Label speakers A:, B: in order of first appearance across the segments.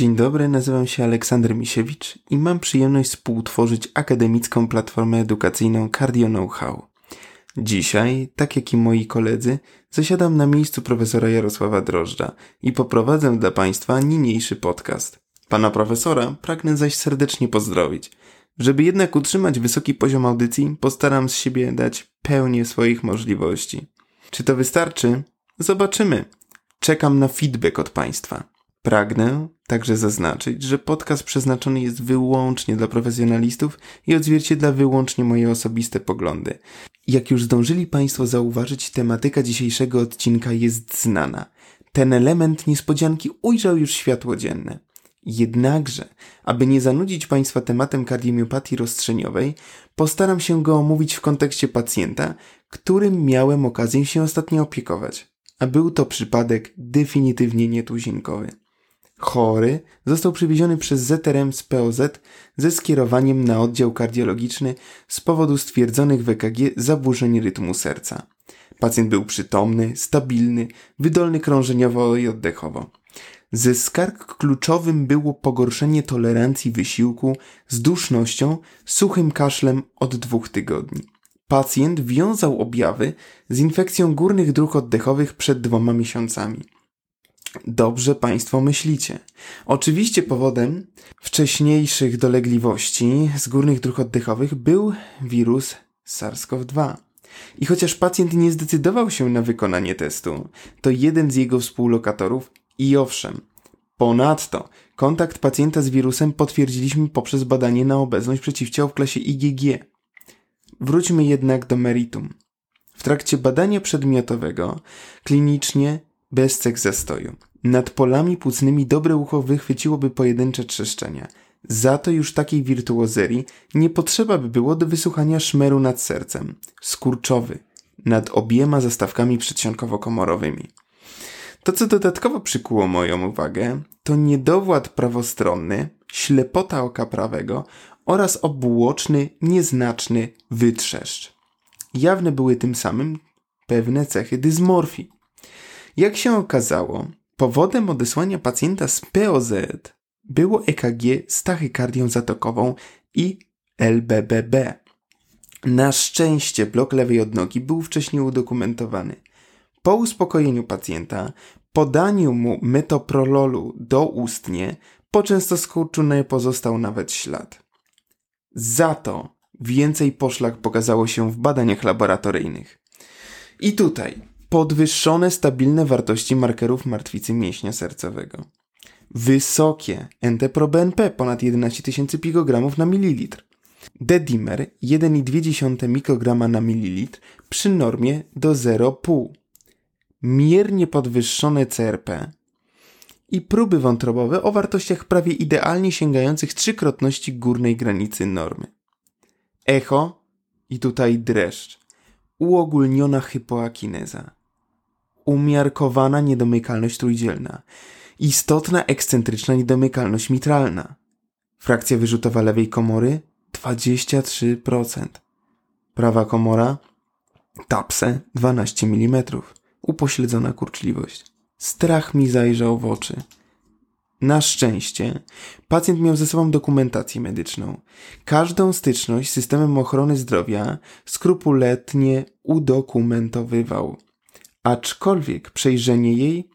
A: Dzień dobry, nazywam się Aleksander Misiewicz i mam przyjemność współtworzyć akademicką platformę edukacyjną Cardio Know-how. Dzisiaj, tak jak i moi koledzy, zasiadam na miejscu profesora Jarosława Drożdża i poprowadzę dla Państwa niniejszy podcast. Pana profesora pragnę zaś serdecznie pozdrowić. Żeby jednak utrzymać wysoki poziom audycji, postaram z siebie dać pełnię swoich możliwości. Czy to wystarczy? Zobaczymy. Czekam na feedback od Państwa. Pragnę także zaznaczyć, że podcast przeznaczony jest wyłącznie dla profesjonalistów i odzwierciedla wyłącznie moje osobiste poglądy. Jak już zdążyli Państwo zauważyć, tematyka dzisiejszego odcinka jest znana. Ten element niespodzianki ujrzał już światło dzienne. Jednakże, aby nie zanudzić Państwa tematem kardiomiopatii rozstrzeniowej, postaram się go omówić w kontekście pacjenta, którym miałem okazję się ostatnio opiekować. A był to przypadek definitywnie nietuzinkowy. Chory został przywieziony przez ZRM z POZ ze skierowaniem na oddział kardiologiczny z powodu stwierdzonych w EKG zaburzeń rytmu serca. Pacjent był przytomny, stabilny, wydolny krążeniowo i oddechowo. Ze skarg kluczowym było pogorszenie tolerancji wysiłku z dusznością, suchym kaszlem od dwóch tygodni. Pacjent wiązał objawy z infekcją górnych dróg oddechowych przed dwoma miesiącami. Dobrze Państwo myślicie. Oczywiście powodem wcześniejszych dolegliwości z górnych dróg oddechowych był wirus SARS-CoV-2. I chociaż pacjent nie zdecydował się na wykonanie testu, to jeden z jego współlokatorów i owszem, ponadto kontakt pacjenta z wirusem potwierdziliśmy poprzez badanie na obecność przeciwciał w klasie IgG. Wróćmy jednak do meritum. W trakcie badania przedmiotowego klinicznie bez zastoju. Nad polami płucnymi dobre ucho wychwyciłoby pojedyncze trzeszczenia. Za to już takiej wirtuozerii nie potrzeba by było do wysłuchania szmeru nad sercem. Skurczowy. Nad obiema zastawkami przedsionkowo-komorowymi. To, co dodatkowo przykuło moją uwagę, to niedowład prawostronny, ślepota oka prawego oraz obłoczny, nieznaczny wytrzeszcz. Jawne były tym samym pewne cechy dysmorfii. Jak się okazało, powodem odesłania pacjenta z POZ było EKG z tachykardią zatokową i LBBB. Na szczęście blok lewej odnogi był wcześniej udokumentowany. Po uspokojeniu pacjenta, podaniu mu metoprololu doustnie, po często skurczu pozostał nawet ślad. Za to więcej poszlak pokazało się w badaniach laboratoryjnych. I tutaj podwyższone stabilne wartości markerów martwicy mięśnia sercowego. Wysokie NT-proBNP ponad 11 tysięcy pikogramów na mililitr. D-dimer 1,2 mikrograma na mililitr przy normie do 0,5. Miernie podwyższone CRP i próby wątrobowe o wartościach prawie idealnie sięgających trzykrotności górnej granicy normy. Echo i tutaj dreszcz. Uogólniona hypoakineza umiarkowana niedomykalność trójdzielna, istotna ekscentryczna niedomykalność mitralna. Frakcja wyrzutowa lewej komory 23%. Prawa komora tapse 12 mm. Upośledzona kurczliwość. Strach mi zajrzał w oczy. Na szczęście pacjent miał ze sobą dokumentację medyczną. Każdą styczność z systemem ochrony zdrowia skrupuletnie udokumentowywał aczkolwiek przejrzenie jej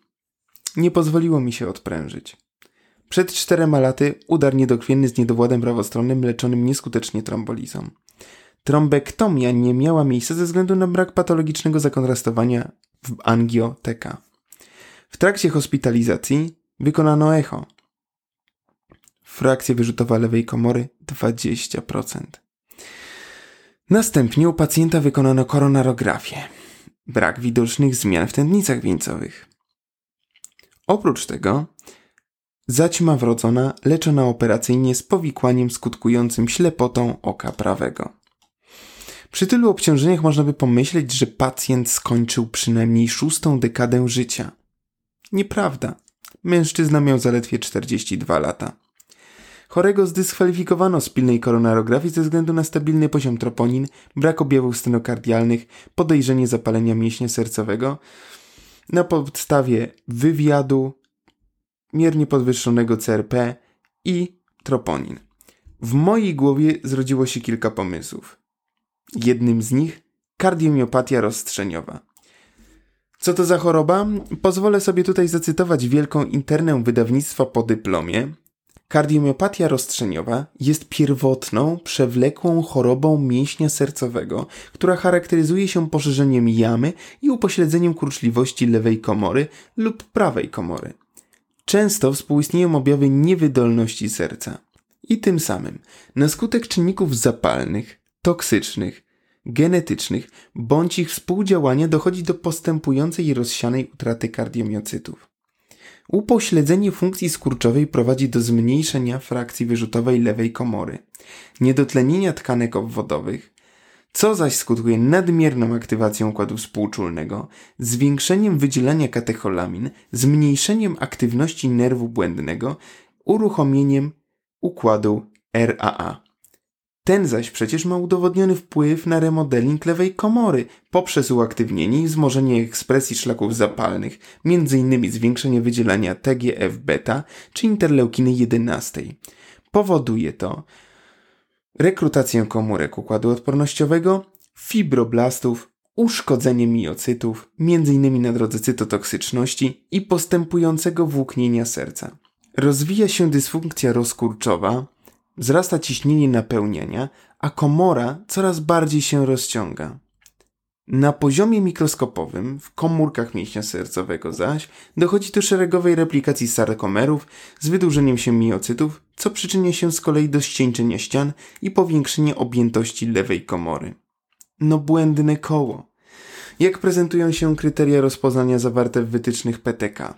A: nie pozwoliło mi się odprężyć. Przed czterema laty udar niedokrwienny z niedowładem prawostronnym leczonym nieskutecznie trombolizą. Trombektomia nie miała miejsca ze względu na brak patologicznego zakontrastowania w angioteka. W trakcie hospitalizacji wykonano echo. Frakcja wyrzutowa lewej komory 20%. Następnie u pacjenta wykonano koronarografię brak widocznych zmian w tętnicach wieńcowych. Oprócz tego zaćma wrodzona leczona operacyjnie z powikłaniem skutkującym ślepotą oka prawego. Przy tylu obciążeniach można by pomyśleć, że pacjent skończył przynajmniej szóstą dekadę życia. Nieprawda. Mężczyzna miał zaledwie 42 lata. Chorego zdyskwalifikowano z pilnej koronarografii ze względu na stabilny poziom troponin, brak objawów stenokardialnych, podejrzenie zapalenia mięśnia sercowego. Na podstawie wywiadu miernie podwyższonego CRP i troponin. W mojej głowie zrodziło się kilka pomysłów. Jednym z nich kardiomiopatia rozstrzeniowa. Co to za choroba? Pozwolę sobie tutaj zacytować wielką internę wydawnictwa po dyplomie. Kardiomiopatia rozstrzeniowa jest pierwotną, przewlekłą chorobą mięśnia sercowego, która charakteryzuje się poszerzeniem jamy i upośledzeniem kurczliwości lewej komory lub prawej komory. Często współistnieją objawy niewydolności serca. I tym samym, na skutek czynników zapalnych, toksycznych, genetycznych bądź ich współdziałania dochodzi do postępującej i rozsianej utraty kardiomiocytów. Upośledzenie funkcji skurczowej prowadzi do zmniejszenia frakcji wyrzutowej lewej komory, niedotlenienia tkanek obwodowych, co zaś skutkuje nadmierną aktywacją układu współczulnego, zwiększeniem wydzielania katecholamin, zmniejszeniem aktywności nerwu błędnego, uruchomieniem układu RAA. Ten zaś przecież ma udowodniony wpływ na remodeling lewej komory poprzez uaktywnienie i wzmożenie ekspresji szlaków zapalnych, m.in. zwiększenie wydzielania TGF-beta czy interleukiny 11. Powoduje to rekrutację komórek układu odpornościowego, fibroblastów, uszkodzenie miocytów, m.in. na drodze cytotoksyczności i postępującego włóknienia serca. Rozwija się dysfunkcja rozkurczowa, wzrasta ciśnienie napełniania, a komora coraz bardziej się rozciąga. Na poziomie mikroskopowym, w komórkach mięśnia sercowego zaś, dochodzi do szeregowej replikacji sarkomerów z wydłużeniem się miocytów, co przyczynia się z kolei do ścieńczenia ścian i powiększenia objętości lewej komory. No błędne koło. Jak prezentują się kryteria rozpoznania zawarte w wytycznych PTK?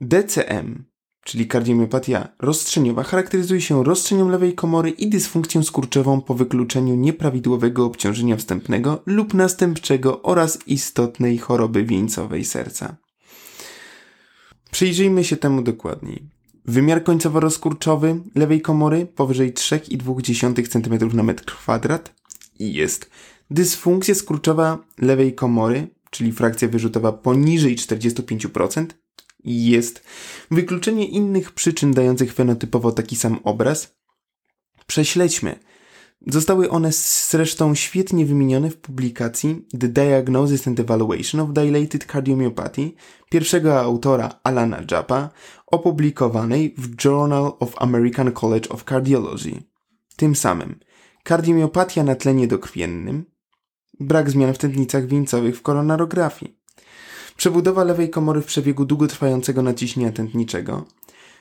A: DCM czyli kardiomiopatia rozstrzeniowa, charakteryzuje się rozstrzenią lewej komory i dysfunkcją skurczową po wykluczeniu nieprawidłowego obciążenia wstępnego lub następczego oraz istotnej choroby wieńcowej serca. Przyjrzyjmy się temu dokładniej. Wymiar końcowo-rozkurczowy lewej komory powyżej 3,2 cm na metr kwadrat jest dysfunkcja skurczowa lewej komory, czyli frakcja wyrzutowa poniżej 45%, jest wykluczenie innych przyczyn dających fenotypowo taki sam obraz. Prześledźmy. Zostały one zresztą świetnie wymienione w publikacji The Diagnosis and Evaluation of Dilated Cardiomyopathy pierwszego autora Alana Japa, opublikowanej w Journal of American College of Cardiology. Tym samym kardiomiopatia na tle niedokrwiennym, brak zmian w tętnicach wieńcowych w koronarografii, przebudowa lewej komory w przebiegu długotrwającego naciśnienia tętniczego.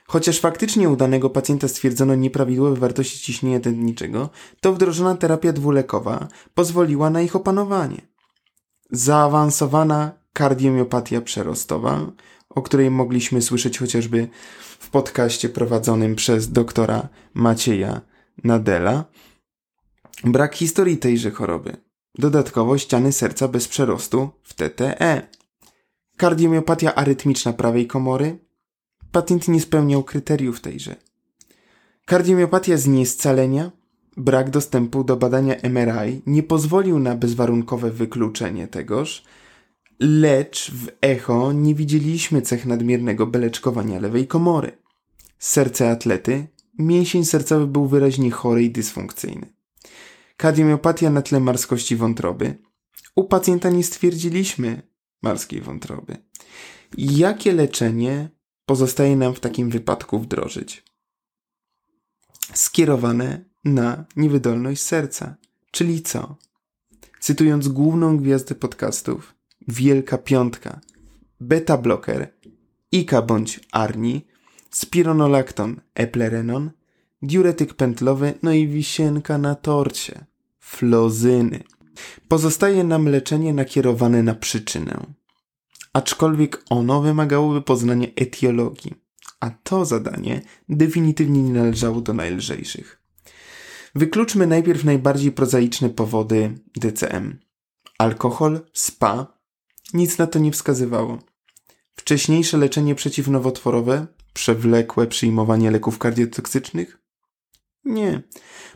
A: Chociaż faktycznie u danego pacjenta stwierdzono nieprawidłowe wartości ciśnienia tętniczego, to wdrożona terapia dwulekowa pozwoliła na ich opanowanie. Zaawansowana kardiomiopatia przerostowa, o której mogliśmy słyszeć chociażby w podcaście prowadzonym przez doktora Macieja Nadela, brak historii tejże choroby. Dodatkowo ściany serca bez przerostu w TTE. Kardiomiopatia arytmiczna prawej komory. Pacjent nie spełniał kryteriów tejże. Kardiomiopatia z niescalenia. Brak dostępu do badania MRI nie pozwolił na bezwarunkowe wykluczenie tegoż, lecz w echo nie widzieliśmy cech nadmiernego beleczkowania lewej komory. Serce atlety, mięsień sercowy był wyraźnie chory i dysfunkcyjny. Kardiomiopatia na tle marskości wątroby. U pacjenta nie stwierdziliśmy marskiej wątroby. Jakie leczenie pozostaje nam w takim wypadku wdrożyć? Skierowane na niewydolność serca. Czyli co? Cytując główną gwiazdę podcastów, Wielka Piątka, beta blocker, IKA bądź ARNI, spironolakton, eplerenon, diuretyk pętlowy, no i wisienka na torcie, flozyny. Pozostaje nam leczenie nakierowane na przyczynę. Aczkolwiek ono wymagałoby poznania etiologii, a to zadanie definitywnie nie należało do najlżejszych. Wykluczmy najpierw najbardziej prozaiczne powody DCM. Alkohol, spa, nic na to nie wskazywało. Wcześniejsze leczenie przeciwnowotworowe, przewlekłe przyjmowanie leków kardiotoksycznych? Nie.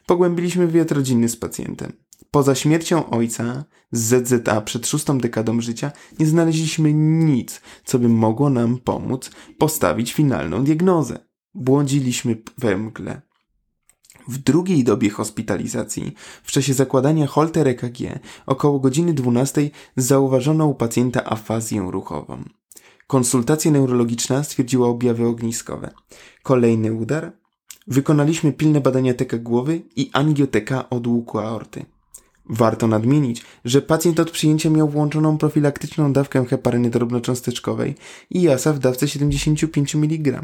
A: Pogłębiliśmy wywiad rodzinny z pacjentem. Poza śmiercią ojca z ZZA przed szóstą dekadą życia nie znaleźliśmy nic, co by mogło nam pomóc postawić finalną diagnozę. Błądziliśmy we mgle. W drugiej dobie hospitalizacji, w czasie zakładania holter EKG, około godziny 12 zauważono u pacjenta afazję ruchową. Konsultacja neurologiczna stwierdziła objawy ogniskowe. Kolejny udar. Wykonaliśmy pilne badania teka głowy i angioteka odłuku aorty. Warto nadmienić, że pacjent od przyjęcia miał włączoną profilaktyczną dawkę heparyny drobnocząsteczkowej i jasa w dawce 75 mg.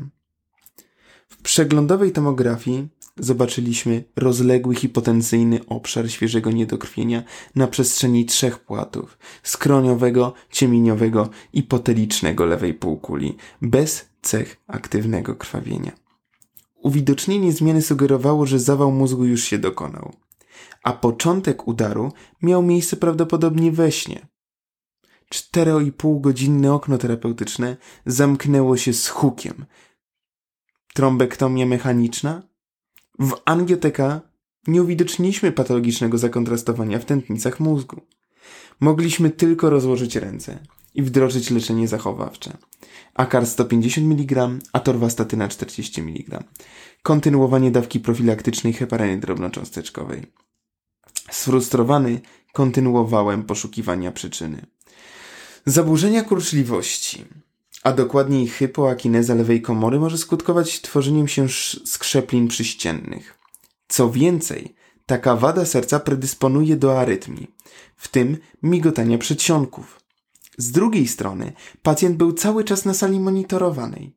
A: W przeglądowej tomografii zobaczyliśmy rozległy hipotensyjny obszar świeżego niedokrwienia na przestrzeni trzech płatów skroniowego, ciemieniowego i potelicznego lewej półkuli, bez cech aktywnego krwawienia. Uwidocznienie zmiany sugerowało, że zawał mózgu już się dokonał, a początek udaru miał miejsce prawdopodobnie we śnie. Cztero i pół godzinne okno terapeutyczne zamknęło się z hukiem. Trombektomia mechaniczna? W angioteka nie uwidoczniliśmy patologicznego zakontrastowania w tętnicach mózgu. Mogliśmy tylko rozłożyć ręce i wdrożyć leczenie zachowawcze. Akar 150 mg, a torwastatyna 40 mg. Kontynuowanie dawki profilaktycznej heparyny drobnocząsteczkowej. Sfrustrowany kontynuowałem poszukiwania przyczyny. Zaburzenia kurczliwości, a dokładniej hypoakineza lewej komory może skutkować tworzeniem się skrzeplin przyściennych. Co więcej, taka wada serca predysponuje do arytmii, w tym migotania przedsionków. Z drugiej strony, pacjent był cały czas na sali monitorowanej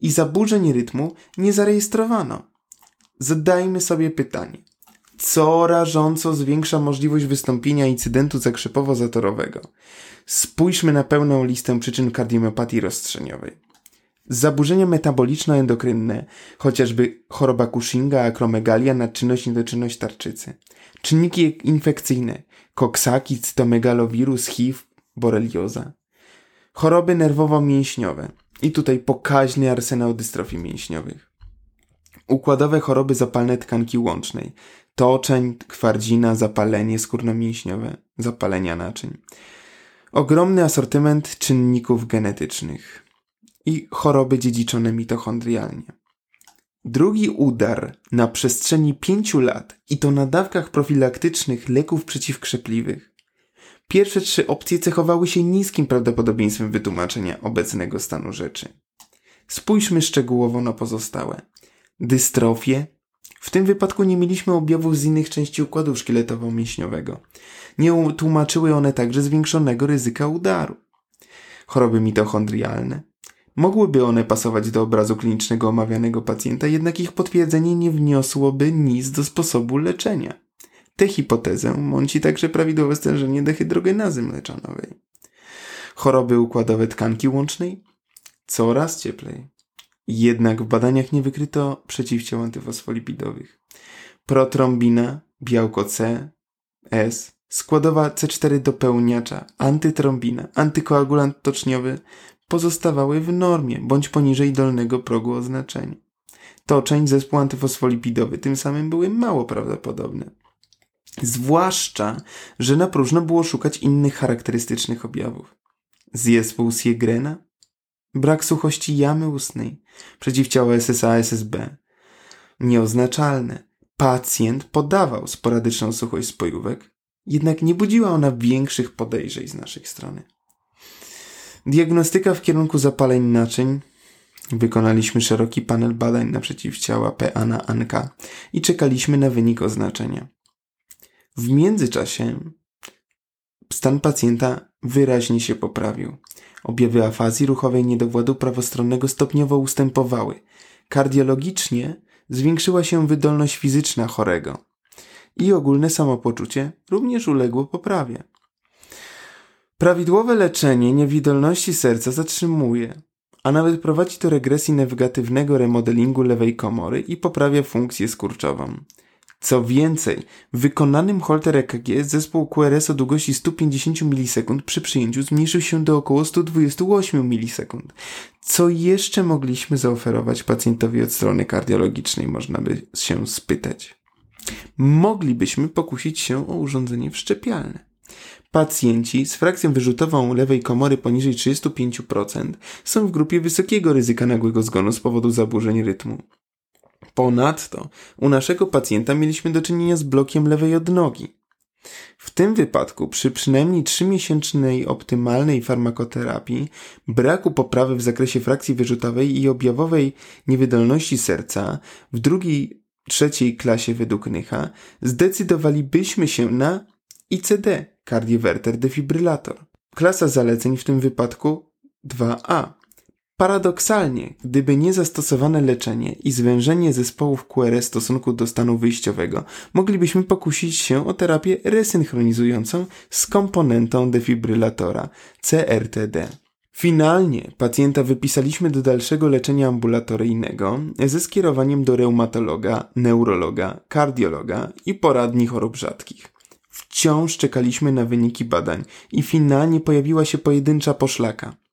A: i zaburzeń rytmu nie zarejestrowano. Zadajmy sobie pytanie co rażąco zwiększa możliwość wystąpienia incydentu zakrzepowo-zatorowego. Spójrzmy na pełną listę przyczyn kardiomiopatii rozstrzeniowej. Zaburzenia metaboliczno-endokrynne, chociażby choroba Cushinga, akromegalia, nadczynność, niedoczynność tarczycy. Czynniki infekcyjne, koksaki, cytomegalowirus, HIV, borelioza. Choroby nerwowo-mięśniowe. I tutaj pokaźny arsenał dystrofii mięśniowych. Układowe choroby zapalne tkanki łącznej, toczeń, kwardzina, zapalenie skórnomięśniowe, zapalenia naczyń. Ogromny asortyment czynników genetycznych i choroby dziedziczone mitochondrialnie. Drugi udar na przestrzeni pięciu lat i to na dawkach profilaktycznych leków przeciwkrzepliwych. Pierwsze trzy opcje cechowały się niskim prawdopodobieństwem wytłumaczenia obecnego stanu rzeczy. Spójrzmy szczegółowo na pozostałe. Dystrofię, w tym wypadku nie mieliśmy objawów z innych części układu szkieletowo-mięśniowego. Nie tłumaczyły one także zwiększonego ryzyka udaru. Choroby mitochondrialne. Mogłyby one pasować do obrazu klinicznego omawianego pacjenta, jednak ich potwierdzenie nie wniosłoby nic do sposobu leczenia. Tę hipotezę mąci także prawidłowe stężenie dehydrogenazy mleczanowej. Choroby układowe tkanki łącznej? Coraz cieplej. Jednak w badaniach nie wykryto przeciwciał antywosfolipidowych. Protrombina, białko C, S, składowa C4 dopełniacza, antytrombina, antykoagulant toczniowy pozostawały w normie bądź poniżej dolnego progu oznaczenia. Toczeń, zespół antywosfolipidowy tym samym były mało prawdopodobne. Zwłaszcza, że na próżno było szukać innych charakterystycznych objawów. Zespół Siegrena, Brak suchości jamy ustnej, przeciwciała SSA-SSB. Nieoznaczalne. Pacjent podawał sporadyczną suchość spojówek, jednak nie budziła ona większych podejrzeń z naszej strony. Diagnostyka w kierunku zapaleń naczyń. Wykonaliśmy szeroki panel badań na przeciwciała PA na ANK i czekaliśmy na wynik oznaczenia. W międzyczasie stan pacjenta wyraźnie się poprawił. Objawy afazji ruchowej niedowładu prawostronnego stopniowo ustępowały. Kardiologicznie zwiększyła się wydolność fizyczna chorego i ogólne samopoczucie również uległo poprawie. Prawidłowe leczenie niewidolności serca zatrzymuje, a nawet prowadzi do regresji negatywnego remodelingu lewej komory i poprawia funkcję skurczową. Co więcej, w wykonanym Holter EKG zespół QRS o długości 150 milisekund przy przyjęciu zmniejszył się do około 128 milisekund. Co jeszcze mogliśmy zaoferować pacjentowi od strony kardiologicznej, można by się spytać. Moglibyśmy pokusić się o urządzenie wszczepialne. Pacjenci z frakcją wyrzutową lewej komory poniżej 35% są w grupie wysokiego ryzyka nagłego zgonu z powodu zaburzeń rytmu. Ponadto u naszego pacjenta mieliśmy do czynienia z blokiem lewej odnogi. W tym wypadku, przy przynajmniej 3-miesięcznej optymalnej farmakoterapii, braku poprawy w zakresie frakcji wyrzutowej i objawowej niewydolności serca w drugiej, trzeciej klasie według Nycha, zdecydowalibyśmy się na ICD, kardiowerter defibrylator. Klasa zaleceń w tym wypadku 2A. Paradoksalnie, gdyby nie zastosowane leczenie i zwężenie zespołów QRS w stosunku do stanu wyjściowego, moglibyśmy pokusić się o terapię resynchronizującą z komponentą defibrylatora CRTD. Finalnie pacjenta wypisaliśmy do dalszego leczenia ambulatoryjnego ze skierowaniem do reumatologa, neurologa, kardiologa i poradni chorób rzadkich. Wciąż czekaliśmy na wyniki badań i finalnie pojawiła się pojedyncza poszlaka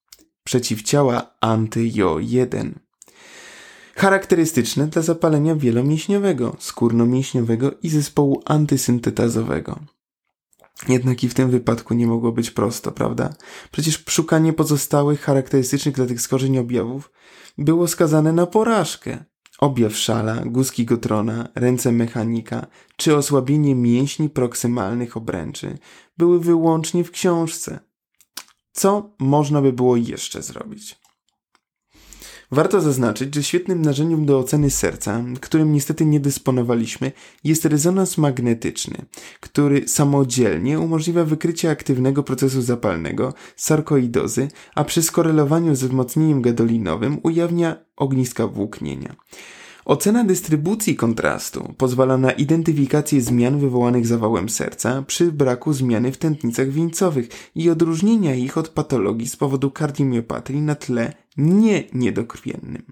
A: przeciwciała anty-JO1. Charakterystyczne dla zapalenia wielomięśniowego, skórnomięśniowego i zespołu antysyntetazowego. Jednak i w tym wypadku nie mogło być prosto, prawda? Przecież szukanie pozostałych charakterystycznych dla tych skorzeń objawów było skazane na porażkę. Objaw szala, guzki gotrona, ręce mechanika czy osłabienie mięśni proksymalnych obręczy były wyłącznie w książce. Co można by było jeszcze zrobić? Warto zaznaczyć, że świetnym narzędziem do oceny serca, którym niestety nie dysponowaliśmy, jest rezonans magnetyczny, który samodzielnie umożliwia wykrycie aktywnego procesu zapalnego, sarkoidozy, a przy skorelowaniu ze wzmocnieniem gadolinowym ujawnia ogniska włóknienia. Ocena dystrybucji kontrastu pozwala na identyfikację zmian wywołanych zawałem serca przy braku zmiany w tętnicach wieńcowych i odróżnienia ich od patologii z powodu kardiomiopatii na tle nie niedokrwiennym.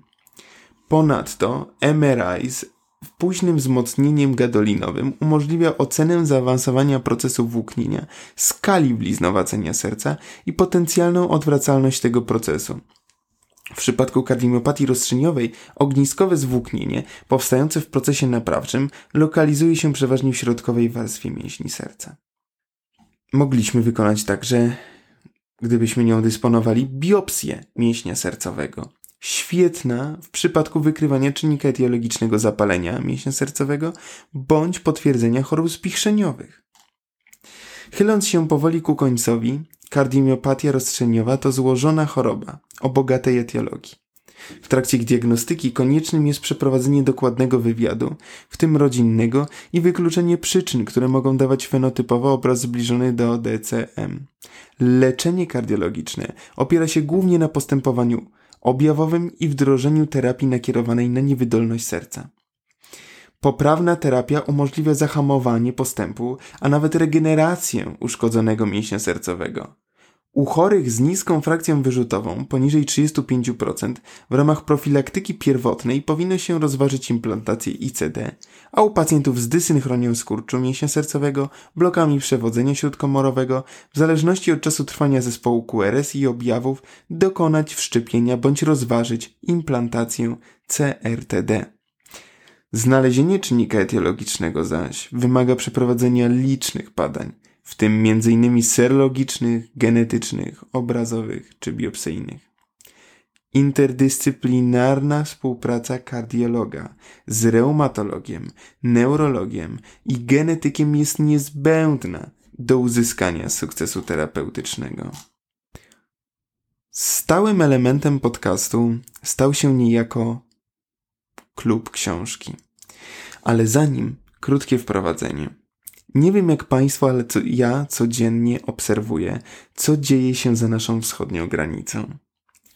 A: Ponadto MRI z późnym wzmocnieniem gadolinowym umożliwia ocenę zaawansowania procesu włóknienia, skali bliznowacenia serca i potencjalną odwracalność tego procesu. W przypadku kardiomiopatii rozstrzeniowej ogniskowe zwłóknienie powstające w procesie naprawczym lokalizuje się przeważnie w środkowej warstwie mięśni serca. Mogliśmy wykonać także, gdybyśmy nią dysponowali, biopsję mięśnia sercowego. Świetna w przypadku wykrywania czynnika etiologicznego zapalenia mięśnia sercowego bądź potwierdzenia chorób spichrzeniowych. Chyląc się powoli ku końcowi, Kardiomiopatia rozstrzeniowa to złożona choroba o bogatej etiologii. W trakcie diagnostyki koniecznym jest przeprowadzenie dokładnego wywiadu, w tym rodzinnego, i wykluczenie przyczyn, które mogą dawać fenotypowo obraz zbliżony do DCM. Leczenie kardiologiczne opiera się głównie na postępowaniu objawowym i wdrożeniu terapii nakierowanej na niewydolność serca. Poprawna terapia umożliwia zahamowanie postępu, a nawet regenerację uszkodzonego mięśnia sercowego. U chorych z niską frakcją wyrzutową, poniżej 35%, w ramach profilaktyki pierwotnej powinno się rozważyć implantację ICD, a u pacjentów z dysynchronią skurczu mięśnia sercowego, blokami przewodzenia śródkomorowego, w zależności od czasu trwania zespołu QRS i objawów, dokonać wszczepienia bądź rozważyć implantację CRTD. Znalezienie czynnika etiologicznego zaś wymaga przeprowadzenia licznych badań, w tym m.in. serologicznych, genetycznych, obrazowych czy biopsyjnych. Interdyscyplinarna współpraca kardiologa z reumatologiem, neurologiem i genetykiem jest niezbędna do uzyskania sukcesu terapeutycznego. Stałym elementem podcastu stał się niejako klub książki. Ale zanim krótkie wprowadzenie. Nie wiem jak Państwo, ale co ja codziennie obserwuję, co dzieje się za naszą wschodnią granicą.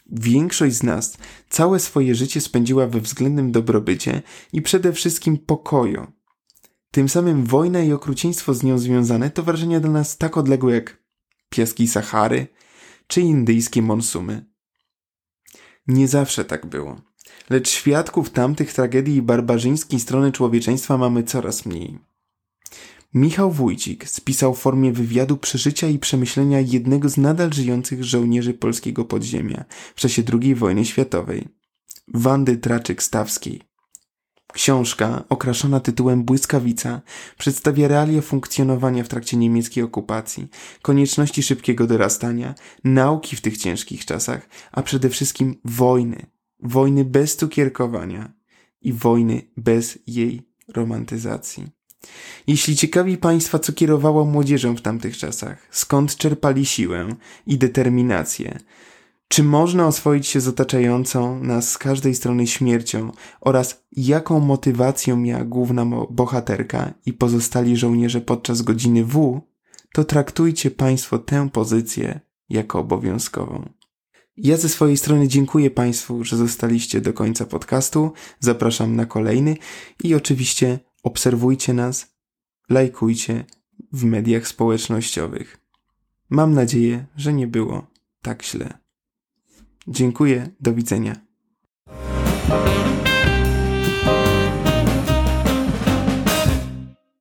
A: Większość z nas całe swoje życie spędziła we względnym dobrobycie i przede wszystkim pokoju. Tym samym wojna i okrucieństwo z nią związane to wrażenia dla nas tak odległe jak piaski Sahary czy indyjskie monsumy. Nie zawsze tak było lecz świadków tamtych tragedii i barbarzyńskiej strony człowieczeństwa mamy coraz mniej. Michał Wójcik spisał w formie wywiadu przeżycia i przemyślenia jednego z nadal żyjących żołnierzy polskiego podziemia w czasie II wojny światowej, Wandy Traczyk-Stawskiej. Książka, okraszona tytułem Błyskawica, przedstawia realia funkcjonowania w trakcie niemieckiej okupacji, konieczności szybkiego dorastania, nauki w tych ciężkich czasach, a przede wszystkim wojny. Wojny bez cukierkowania i wojny bez jej romantyzacji. Jeśli ciekawi Państwa, co kierowało młodzieżą w tamtych czasach, skąd czerpali siłę i determinację, czy można oswoić się z otaczającą nas z każdej strony śmiercią oraz jaką motywacją miała główna bohaterka i pozostali żołnierze podczas godziny W, to traktujcie Państwo tę pozycję jako obowiązkową. Ja ze swojej strony dziękuję Państwu, że zostaliście do końca podcastu. Zapraszam na kolejny i oczywiście obserwujcie nas, lajkujcie w mediach społecznościowych. Mam nadzieję, że nie było tak źle. Dziękuję, do widzenia.